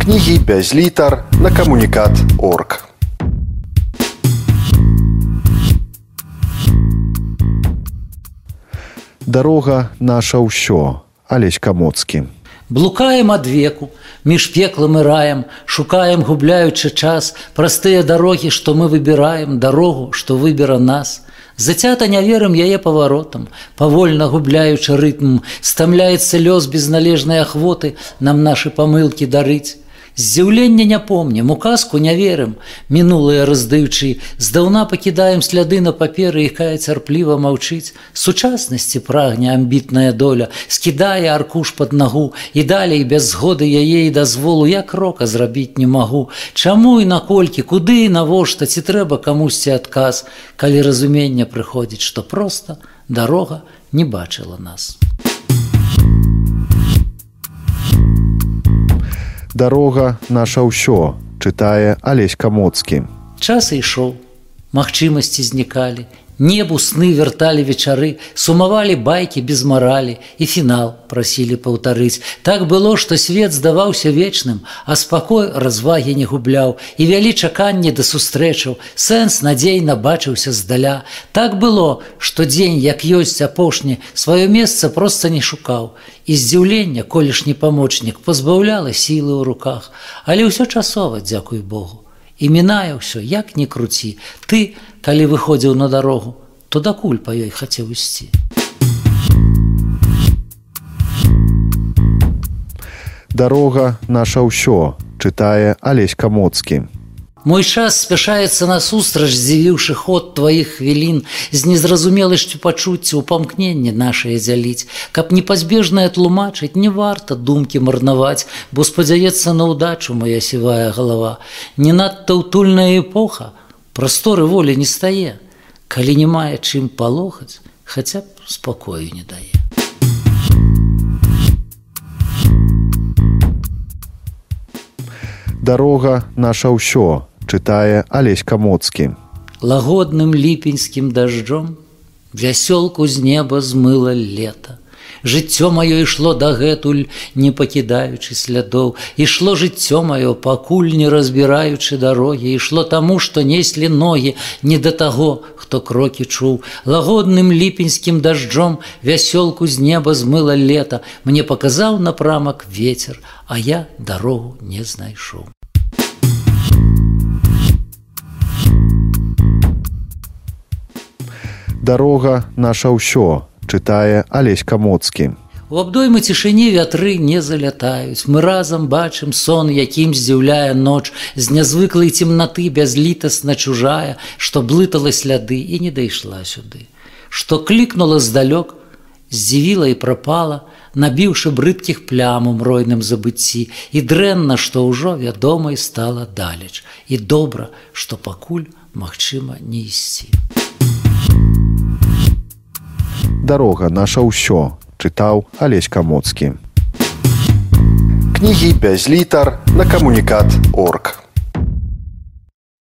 кнігі без літар на камунікат орг. Дарога наша ўсё, алесь камоцкі. Блукаем ад веку, між пеклым і раем, шукаем, губляючы час, простыя дарогі, што мы выбіраем дарогу, што выбера нас. Зацята не верым яе паваротам, павольна губляючы рытм, стамляецца лёс без належнай ахвоты нам нашы памылкі дарыць. Здзіўлення не помнім, у казку не верым, мінулыя раздаючы, здаўна пакідаем сляды на паперы, якая цярпліва маўчыць. Сучаснасці прагне амбітная доля, скідае аркуш пад нагу і далей без згоды яе і дазволу я крока зрабіць не магу. Чаму і наколькі, куды і навошта ці трэба камусьці адказ, калі разумення прыходзіць, што проста дарога не бачыла нас. Дарога наша ўсё, чытае алесь камоцкі. Час ішоў, магчымасці знікалі, Небу сны вярталі вечары, сумавалі байкі без маралі і фінал прасілі паўтарыць. Так было, што свет здаваўся вечным, а спакой развагі не губляў і вялі чаканні да сустрэчаў, сэнс надзейна бачыўся здаля. Так было, што дзень, як ёсць апошні, сваё месца проста не шукаў. І здзіўлення колішні памочнік пазбаўляла сілы ў руках, але ўсё часова, дзякуй Богу і мінае ўсё як не круці. Ты калі выходзіў на дарогу то дакуль па ёй хацеў ісці. Дарога наша ўсё чытае алесь камоцкі Мой час спяшаецца насустрач, здзівіўшы ход тваіх хвілін з незразумеласцю пачуцця ў памкненне нашае дзяліць, каб непазбежнае тлумачыць, не варта думкі марнаваць, бо спадзяецца на ўдачу моя сівая галава. Не надта ўтульная эпоха, прасторы волі не стае, калі не мае чым палохаць, хаця б спакою не дае. Дарога наша ўсё чытае алесь камоцкі. Лагодным ліпеньскім дажджом вясёлку з неба змыла лета. Жыццё маё ішло дагэтуль, не пакідаючы слядоў, ішло жыццё маё, пакуль не разбіраючы дарогі, ішло таму, што неслі ногі не да таго, хто крокі чуў. Лагодным ліпеньскім дажджом вясёлку з неба змыла лета, мне паказаў напрамак ветер, а я дарогу не знайшоў. Дарога наша ўсё чытае алесь камоцкі У абдоймы цішыні вятры не залятаюць. Мы разам бачым сон якім здзіўляе ноч. З нязвыклай цемнаты бязлітасна чужая што блытала сляды і не дайшла сюды. Што клікнула здалёк здзівіла і прапала набіўшы брыдкіх плям у мройным забыцці. І дрэнна што ўжо вядомай стала далеч. І добра што пакуль магчыма не ісці дарога наша ўсё чытаў алесь камоцкі кнігі без літар на камунікат орг